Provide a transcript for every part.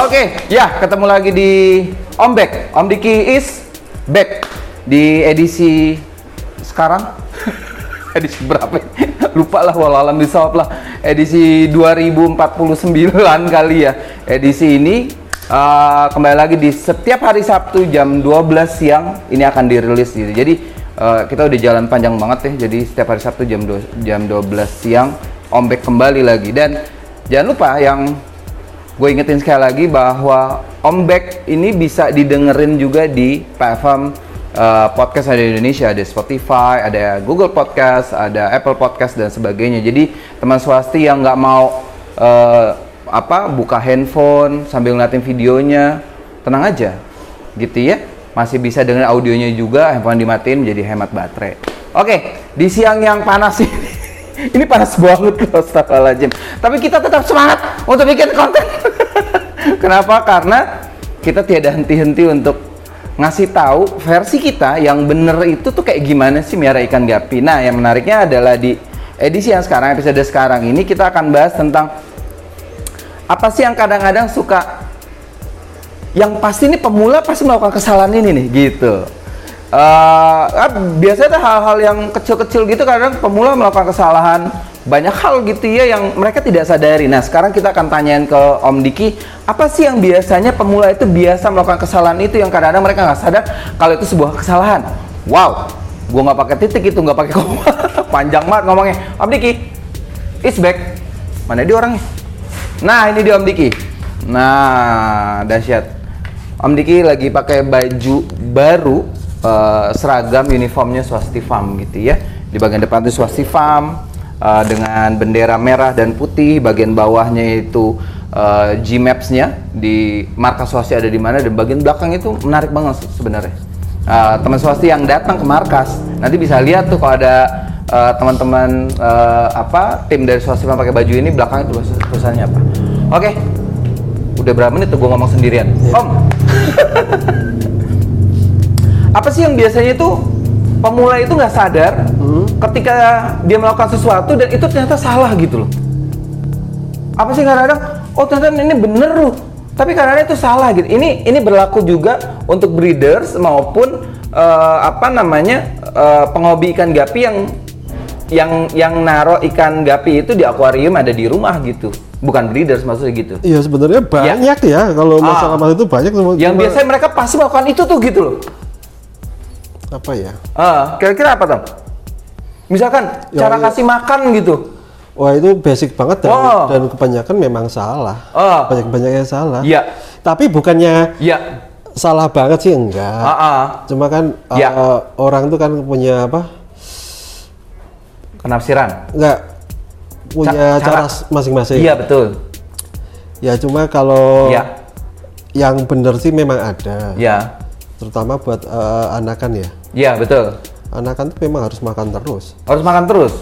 Oke, ya ketemu lagi di Om Back. Om Diki is back di edisi sekarang. edisi berapa? Lupa lah walalam disawab lah. Edisi 2049 kali ya. Edisi ini uh, kembali lagi di setiap hari Sabtu jam 12 siang ini akan dirilis gitu. Jadi uh, kita udah jalan panjang banget ya. Jadi setiap hari Sabtu jam 2, jam 12 siang Om Back kembali lagi dan jangan lupa yang gue ingetin sekali lagi bahwa Ombek ini bisa didengerin juga di platform uh, podcast ada di Indonesia, ada Spotify, ada Google Podcast, ada Apple Podcast dan sebagainya. Jadi teman swasti yang nggak mau uh, apa buka handphone sambil ngeliatin videonya, tenang aja, gitu ya. Masih bisa dengerin audionya juga, handphone dimatiin jadi hemat baterai. Oke, di siang yang panas ini ini panas banget loh astagfirullahaladzim. Tapi kita tetap semangat untuk bikin konten. Kenapa? Karena kita tiada henti-henti untuk ngasih tahu versi kita yang bener itu tuh kayak gimana sih miara ikan gapi. Nah yang menariknya adalah di edisi yang sekarang episode sekarang ini kita akan bahas tentang apa sih yang kadang-kadang suka yang pasti ini pemula pasti melakukan kesalahan ini nih gitu Uh, biasanya hal-hal yang kecil-kecil gitu kadang pemula melakukan kesalahan banyak hal gitu ya yang mereka tidak sadari. Nah sekarang kita akan tanyain ke Om Diki apa sih yang biasanya pemula itu biasa melakukan kesalahan itu yang kadang-kadang mereka nggak sadar kalau itu sebuah kesalahan. Wow, gua nggak pakai titik itu nggak pakai koma, panjang banget ngomongnya. Om Diki, is back. Mana dia orangnya? Nah ini dia Om Diki. Nah dahsyat. Om Diki lagi pakai baju baru uh, seragam uniformnya Swasti Farm gitu ya. Di bagian depan itu Swasti Farm uh, dengan bendera merah dan putih, bagian bawahnya itu uh, G-Maps-nya di markas swasti ada di mana dan bagian belakang itu menarik banget sebenarnya. Uh, teman swasti yang datang ke markas nanti bisa lihat tuh kalau ada teman-teman uh, apa tim dari swasti Farm pakai baju ini belakang itu tulisannya apa. Oke. Okay. Udah berapa menit tuh gue ngomong sendirian? Yeah. Om. apa sih yang biasanya itu pemula itu nggak sadar hmm. ketika dia melakukan sesuatu dan itu ternyata salah gitu loh? Apa sih kadang-kadang oh ternyata ini bener loh tapi kadang-kadang itu salah gitu. Ini ini berlaku juga untuk breeders maupun uh, apa namanya uh, penghobi ikan gapi yang yang yang naro ikan gapi itu di akuarium ada di rumah gitu. Bukan breeders maksudnya gitu. Iya sebenarnya banyak ya, ya kalau masalah ah, itu banyak. Yang cuma... biasanya mereka pasti melakukan itu tuh gitu loh apa ya? Ah, kira-kira apa tuh? Misalkan ya, cara ya. kasih makan gitu. Wah itu basic banget dan, oh. dan kebanyakan memang salah. Oh. Banyak banyaknya salah. Iya. Tapi bukannya ya. salah banget sih enggak. Uh -uh. Cuma kan ya. uh, orang tuh kan punya apa? Penafsiran. Enggak. Punya Ca cara masing-masing. Iya betul. Ya cuma kalau ya. yang benar sih memang ada. Ya. Terutama buat uh, anakan ya. Iya betul. Anak-anak memang harus makan terus. Harus makan terus.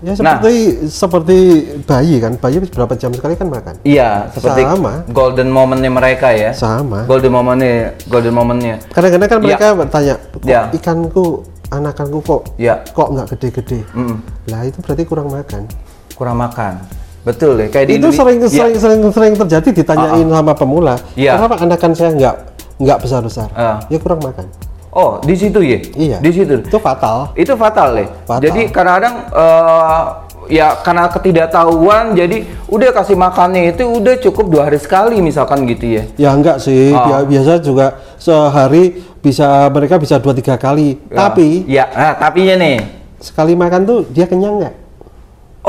Ya seperti nah, seperti bayi kan, bayi berapa jam sekali kan makan? Iya, seperti sama. golden momennya mereka ya. Sama. Golden momennya, golden momennya. Kadang-kadang kan mereka ya. bertanya, kok ya. ikanku, anakanku kok, ya. kok nggak gede-gede? Mm. Lah itu berarti kurang makan. Kurang makan. Betul ya, kayak di itu sering, ya. sering sering sering terjadi ditanyain uh -uh. sama pemula. Ya. Kenapa anakan saya nggak nggak besar-besar? Uh. Ya kurang makan. Oh, di situ ya? Iya. Di situ. Itu fatal. Itu fatal ya. Fatal. Jadi kadang-kadang uh, ya karena ketidaktahuan jadi udah kasih makannya itu udah cukup dua hari sekali misalkan gitu ya. Ya enggak sih. Oh. Biasa juga sehari bisa mereka bisa dua tiga kali. Ya. Tapi ya, nah, tapinya nih. Sekali makan tuh dia kenyang nggak?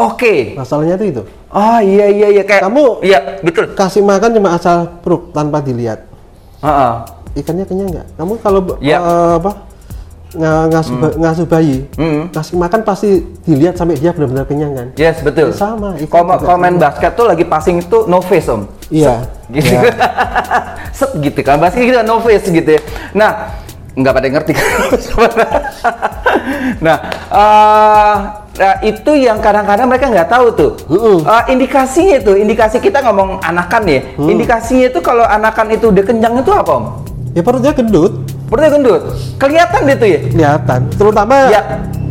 Oke. Okay. Masalahnya tuh itu. Oh iya iya iya kayak kamu iya betul. Kasih makan cuma asal perut tanpa dilihat. Uh -uh ikannya kenyang nggak? Kamu kalau ya. uh, apa ng ngasuh, mm. ngasuh bayi, mm. kasih makan pasti dilihat sampai dia benar-benar kenyang kan? Yes betul. Ya, sama. Komen basket tuh lagi passing itu no face om. Iya. Gitu. Ya. Set gitu kan basket kita no face gitu. Ya. Nah nggak pada ngerti kan? nah, uh, nah itu yang kadang-kadang mereka nggak tahu tuh. Uh, uh indikasinya itu, indikasi kita ngomong anakan ya. Uh. Indikasinya itu kalau anakan itu udah kenyang itu apa om? Ya perutnya gendut. Perutnya gendut. Kelihatan gitu ya? Kelihatan. Terutama ya.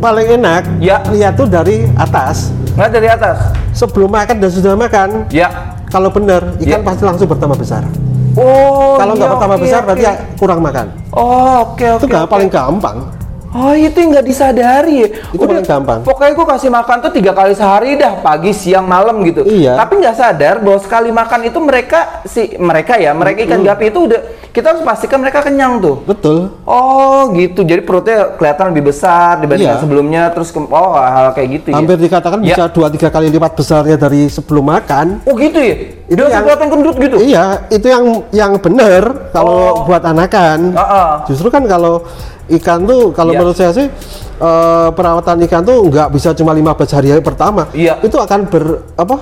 paling enak ya. lihat tuh dari atas. Nggak dari atas. Sebelum makan dan sudah makan. Ya. Kalau benar ikan ya. pasti langsung bertambah besar. Oh, Kalau nggak iya, pertama oke, besar oke. berarti ya kurang makan. Oh, oke oke. itu nggak oke. paling gampang. Oh itu yang nggak disadari ya? Itu paling gampang. Pokoknya gue kasih makan tuh tiga kali sehari dah, pagi, siang, malam gitu. Iya. Tapi nggak sadar bahwa sekali makan itu mereka si mereka ya, mereka ikan gapi itu udah kita harus pastikan mereka kenyang tuh. Betul. Oh gitu, jadi perutnya kelihatan lebih besar dibandingkan Iya. sebelumnya, terus ke, oh hal kayak gitu Hampir ya. dikatakan Ya. bisa dua tiga kali lipat besarnya dari sebelum makan. Oh gitu ya? Itu yang- kelihatan gendut gitu? Iya, itu yang yang benar kalau Oh. buat anakan. Ah-ah. Justru kan kalau ikan tuh kalau Iya. menurut saya sih eh, perawatan ikan tuh nggak bisa cuma 15 hari hari pertama. Iya. Itu akan ber apa?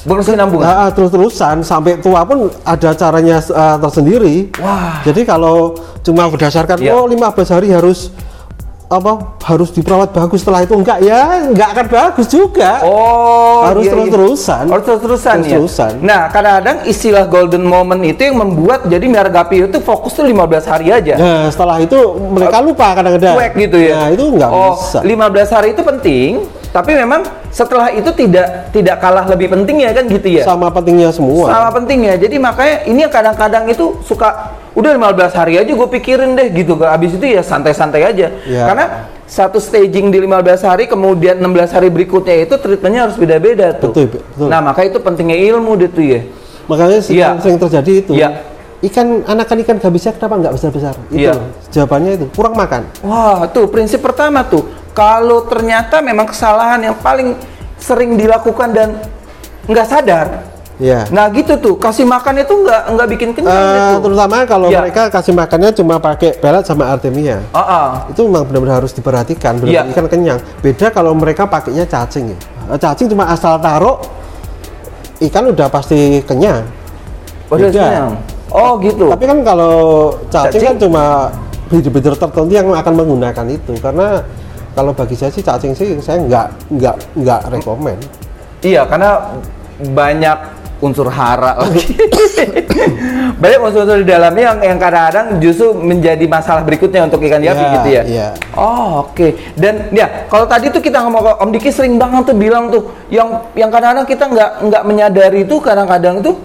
Berkesinambungan. ah, ah, terus-terusan sampai tua pun ada caranya eh, tersendiri. Wah. Jadi kalau cuma berdasarkan Iya. oh 15 hari harus apa harus diperawat bagus setelah itu enggak ya enggak akan bagus juga. Oh, Harus iya, iya. terus-terusan. Harus terus-terusan ya. Terus-terusan. Nah, kadang-kadang istilah golden moment itu yang membuat jadi Miargapi itu fokus tuh 15 hari aja. Nah, setelah itu mereka lupa kadang-kadang. Cuek gitu ya. Nah, itu nggak oh, bisa. 15 hari itu penting, tapi memang setelah itu tidak tidak kalah lebih penting ya kan gitu ya. Sama pentingnya semua. Sama pentingnya. Jadi makanya ini kadang-kadang itu suka udah 15 hari aja gue pikirin deh gitu. Habis itu ya santai-santai aja. Ya. Karena satu staging di 15 hari kemudian 16 hari berikutnya itu treatmentnya harus beda-beda tuh. Betul, betul. Nah, maka itu pentingnya ilmu deh tuh ya. Makanya sering, Iya. sering terjadi itu. Iya. Ikan anakan ikan gak bisa kenapa nggak besar-besar? Itu Iya. loh, jawabannya itu kurang makan. Wah, tuh prinsip pertama tuh. Kalau ternyata memang kesalahan yang paling sering dilakukan dan nggak sadar. Ya. Nah gitu tuh, kasih makan itu nggak nggak bikin kenyang Eh, gitu. terutama kalau Iya. mereka kasih makannya cuma pakai pelet sama artemia. Ah, ah. Itu memang benar-benar harus diperhatikan, benar Iya. ikan kenyang. Beda kalau mereka pakainya cacing ya. Eh, Cacing cuma asal taruh ikan udah pasti kenyang. Udah Beda. kenyang. Oh gitu. Tapi kan kalau cacing, Cacing? kan cuma breeder-breeder tertentu yang akan menggunakan itu karena kalau bagi saya sih cacing sih saya nggak nggak nggak rekomen. Iya, karena banyak unsur hara banyak unsur-unsur di dalamnya yang yang kadang-kadang justru menjadi masalah berikutnya untuk ikan yapi Iya, gitu ya. iya. Oh, oke. Dan ya, kalau tadi tuh kita ngomong Om Diki sering banget tuh bilang tuh yang yang kadang-kadang kita nggak nggak menyadari itu kadang-kadang tuh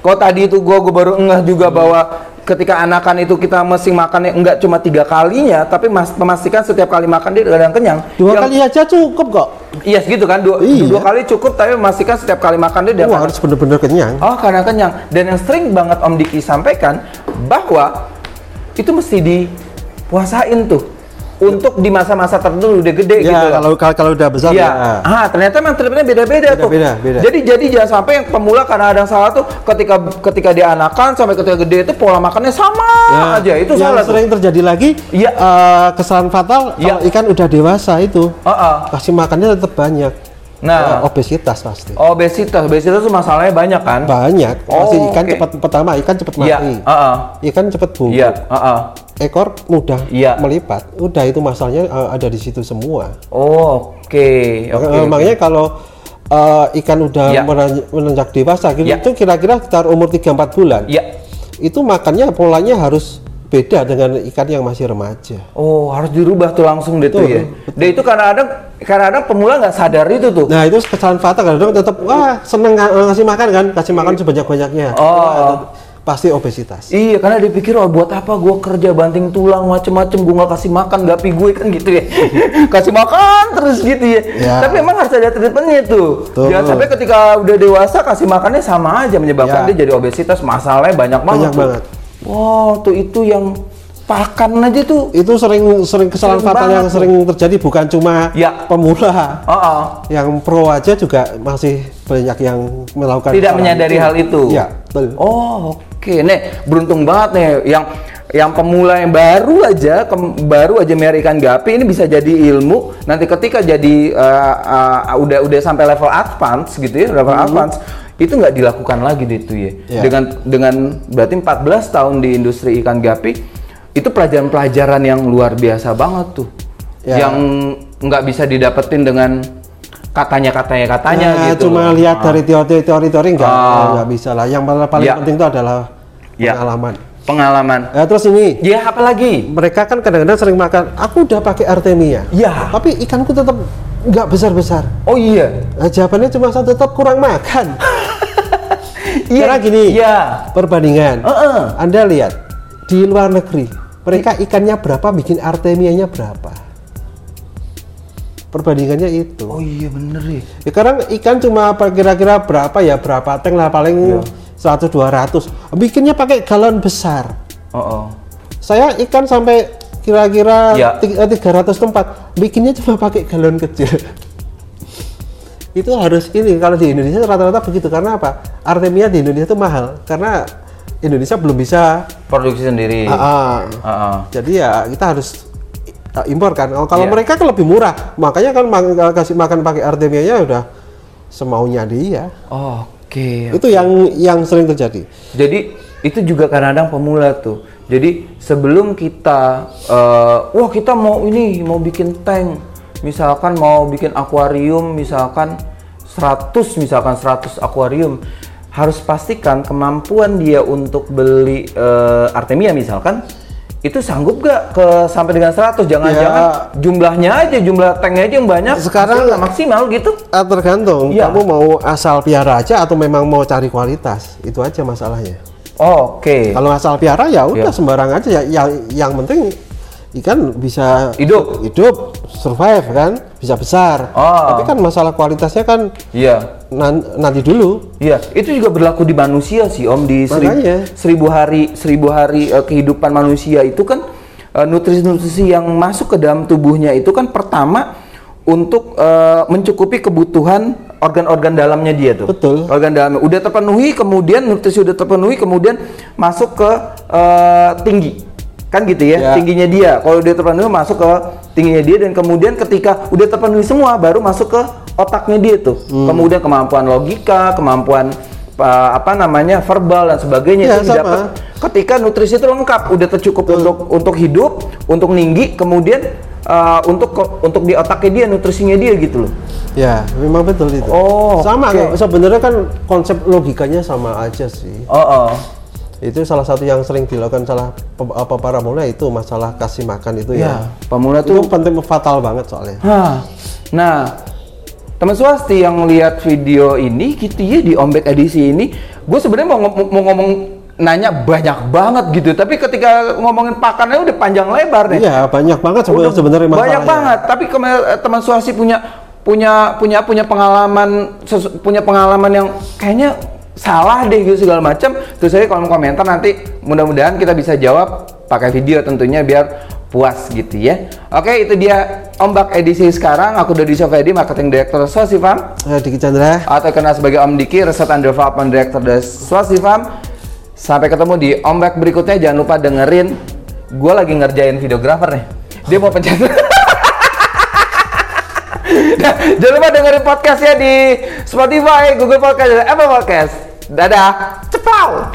kalau tadi itu gua, gua baru ngeh juga bahwa ketika anakan itu kita mesti makannya enggak cuma tiga kalinya, tapi mas, memastikan setiap kali makan dia kadang kenyang. Dua Yang- kali aja cukup kok. Iya segitu kan dua, Iya. dua kali cukup tapi memastikan setiap kali makan dia Wah, harus bener-bener kenyang. oh karena kenyang dan yang sering banget Om Diki sampaikan bahwa itu mesti dipuasain tuh untuk di masa-masa tertentu udah gede ya gitu kalau kalau udah besar Iya. ya. Ah, ternyata memang treatmentnya beda-beda tuh. Beda-beda, beda. Jadi jadi jangan sampai yang pemula karena ada yang salah tuh ketika ketika dia anakan sampai ketika gede itu pola makannya sama aja. Itu yang salah tuh. sering terjadi lagi Iya. eh, kesalahan fatal Iya. kalau ikan udah dewasa itu Ah, ah. kasih makannya tetap banyak. Nah, Eh, obesitas pasti. obesitas, obesitas tuh masalahnya banyak kan? Banyak. Oh, Kasih ikan oke. cepat pertama ikan cepat Iya, mati. ah, ah. Ikan cepat bungkuk. Iya, ah, ah. Ekor mudah Iya. melipat. Udah itu masalahnya eh, ada di situ semua. Oh, oke. Oke. Eh, oke. makanya kalau eh, ikan udah Iya. menanj- menanjak dewasa gitu Iya. itu kira-kira sekitar umur 3-4 bulan. Iya. Itu makannya polanya harus beda dengan ikan yang masih remaja. Oh, harus dirubah tuh langsung deh tuh Betul, ya. Dan itu kadang-kadang kadang-kadang pemula nggak sadar itu tuh. Nah itu kesalahan fatal kadang tetap wah seneng nga- ngasih makan kan kasih makan sebanyak-banyaknya. Oh. Wah, pasti obesitas. Iya, karena dia pikir, oh buat apa gue kerja banting tulang macem-macem, gue nggak kasih makan, gapi gue kan gitu ya. kasih makan terus gitu ya. Ya. Tapi emang harus ada treatmentnya tuh. Betul. Jangan sampai ketika udah dewasa kasih makannya sama aja menyebabkan Ya. dia jadi obesitas. Masalahnya banyak banget. Banyak tuh. banget. Wow, tuh itu yang pakan aja tuh. Itu sering sering kesalahan Sering fatal yang tuh. sering terjadi bukan cuma Ya. pemula. Oh, oh. Yang pro aja juga masih banyak yang melakukan Tidak menyadari itu. hal itu. Betul. Oh, oke. Nih, beruntung banget nih yang yang pemula yang baru aja kem- baru aja merek ikan gapi ini bisa jadi ilmu nanti ketika jadi uh, uh, udah udah sampai level advance gitu ya level advance itu nggak dilakukan lagi deh itu ya Ya. dengan dengan berarti 14 tahun di industri ikan gapi itu pelajaran-pelajaran yang luar biasa banget tuh Ya. yang nggak bisa didapetin dengan katanya katanya katanya Nah, gitu cuma loh. lihat Ah. dari teori teori teori nggak Ah. nggak bisa lah. Yang paling paling Ya. penting itu adalah Ya. pengalaman. pengalaman Ya, terus ini ya apa lagi mereka kan kadang-kadang sering makan. Aku udah pakai artemia. Ya. Tapi ikanku tetap nggak besar besar. oh iya Nah, jawabannya cuma satu tetap kurang makan. Iya, Karena gini, iya. perbandingan. Heeh. Anda lihat di luar negeri, mereka ikannya berapa, bikin artemianya berapa. Perbandingannya itu. Oh iya bener ya. Ya sekarang ikan cuma apa kira-kira berapa ya berapa tank lah paling 100 200. Bikinnya pakai galon besar. Oh, oh. Saya ikan sampai kira-kira Ya. ti- eh, 300 tempat, bikinnya cuma pakai galon kecil. itu harus ini kalau di Indonesia rata-rata begitu karena apa? Artemia di Indonesia itu mahal karena Indonesia belum bisa Produksi sendiri. ah, ah. Ah, ah. jadi ya kita harus uh, impor kan. Oh, Kalau Iya. mereka kan lebih murah, makanya kan ma- kasih makan pakai Artemia udah semaunya dia. Oke. Itu yang yang sering terjadi. Jadi itu juga kadang-kadang pemula tuh. Jadi sebelum kita, eh, wah kita mau ini mau bikin tank, misalkan mau bikin akuarium, misalkan 100 misalkan 100 akuarium, harus pastikan kemampuan dia untuk beli eh, Artemia misalkan itu sanggup gak ke sampai dengan 100 jangan-jangan jumlahnya aja jumlah tanknya aja yang banyak. Sekarang- nggak maksimal gitu. Ah, tergantung. Iya. kamu mau asal piara aja atau memang mau cari kualitas? Itu aja masalahnya. Oke. Kalau asal piara ya udah Iya. sembarang aja. Ya yang, yang penting ikan bisa Hidup. hidup survive kan bisa besar Oh. tapi kan masalah kualitasnya kan iya nan- nanti dulu Iya, itu juga berlaku di manusia sih Om di seri- Makanya. seribu hari seribu hari eh, kehidupan manusia itu kan eh, nutrisi-nutrisi yang masuk ke dalam tubuhnya itu kan pertama untuk eh, mencukupi kebutuhan organ-organ dalamnya dia tuh. Betul. Organ dalamnya udah terpenuhi, kemudian nutrisi udah terpenuhi, kemudian masuk ke eh, tinggi. Kan gitu ya, Ya. tingginya dia. Kalau udah terpenuhi masuk ke tingginya dia dan kemudian ketika udah terpenuhi semua baru masuk ke otaknya dia tuh. Hmm. Kemudian kemampuan logika, kemampuan uh, apa namanya verbal dan sebagainya Ya, itu didapat ketika nutrisi itu lengkap, udah tercukup untuk untuk hidup, untuk tinggi, kemudian uh, untuk untuk di otaknya dia nutrisinya dia gitu loh. ya memang betul itu Oh, sama kok. sebenarnya kan konsep logikanya sama aja sih Oh, oh. Itu salah satu yang sering dilakukan salah apa para mulai itu masalah kasih makan itu ya, Ya, pemula itu tuh penting fatal banget soalnya Hah. Nah, teman swasti yang lihat video ini gitu ya di Ombek edisi ini, gue sebenarnya mau, ngom- mau ngomong nanya banyak banget gitu, tapi ketika ngomongin pakannya udah panjang lebar nih. iya banyak banget sebenarnya sebenarnya banyak banget, tapi teman swasti punya punya punya punya pengalaman punya pengalaman yang kayaknya salah deh gitu segala macam. Terus saya kolom komentar nanti mudah-mudahan kita bisa jawab pakai video tentunya biar puas gitu ya. Oke, itu dia Ombak edisi sekarang. Aku Dodi Sofedi, Marketing Director Eh, Diki Chandra atau kenal sebagai Om Diki, Research and Development Director dari Swasti Farm. Sampai ketemu di Ombak berikutnya. Jangan lupa dengerin. Gue lagi ngerjain videografer nih. Dia mau pencet. Nah, jangan lupa dengerin podcastnya di Spotify, Google Podcast, dan Apple Podcast. Dadah, ceplau.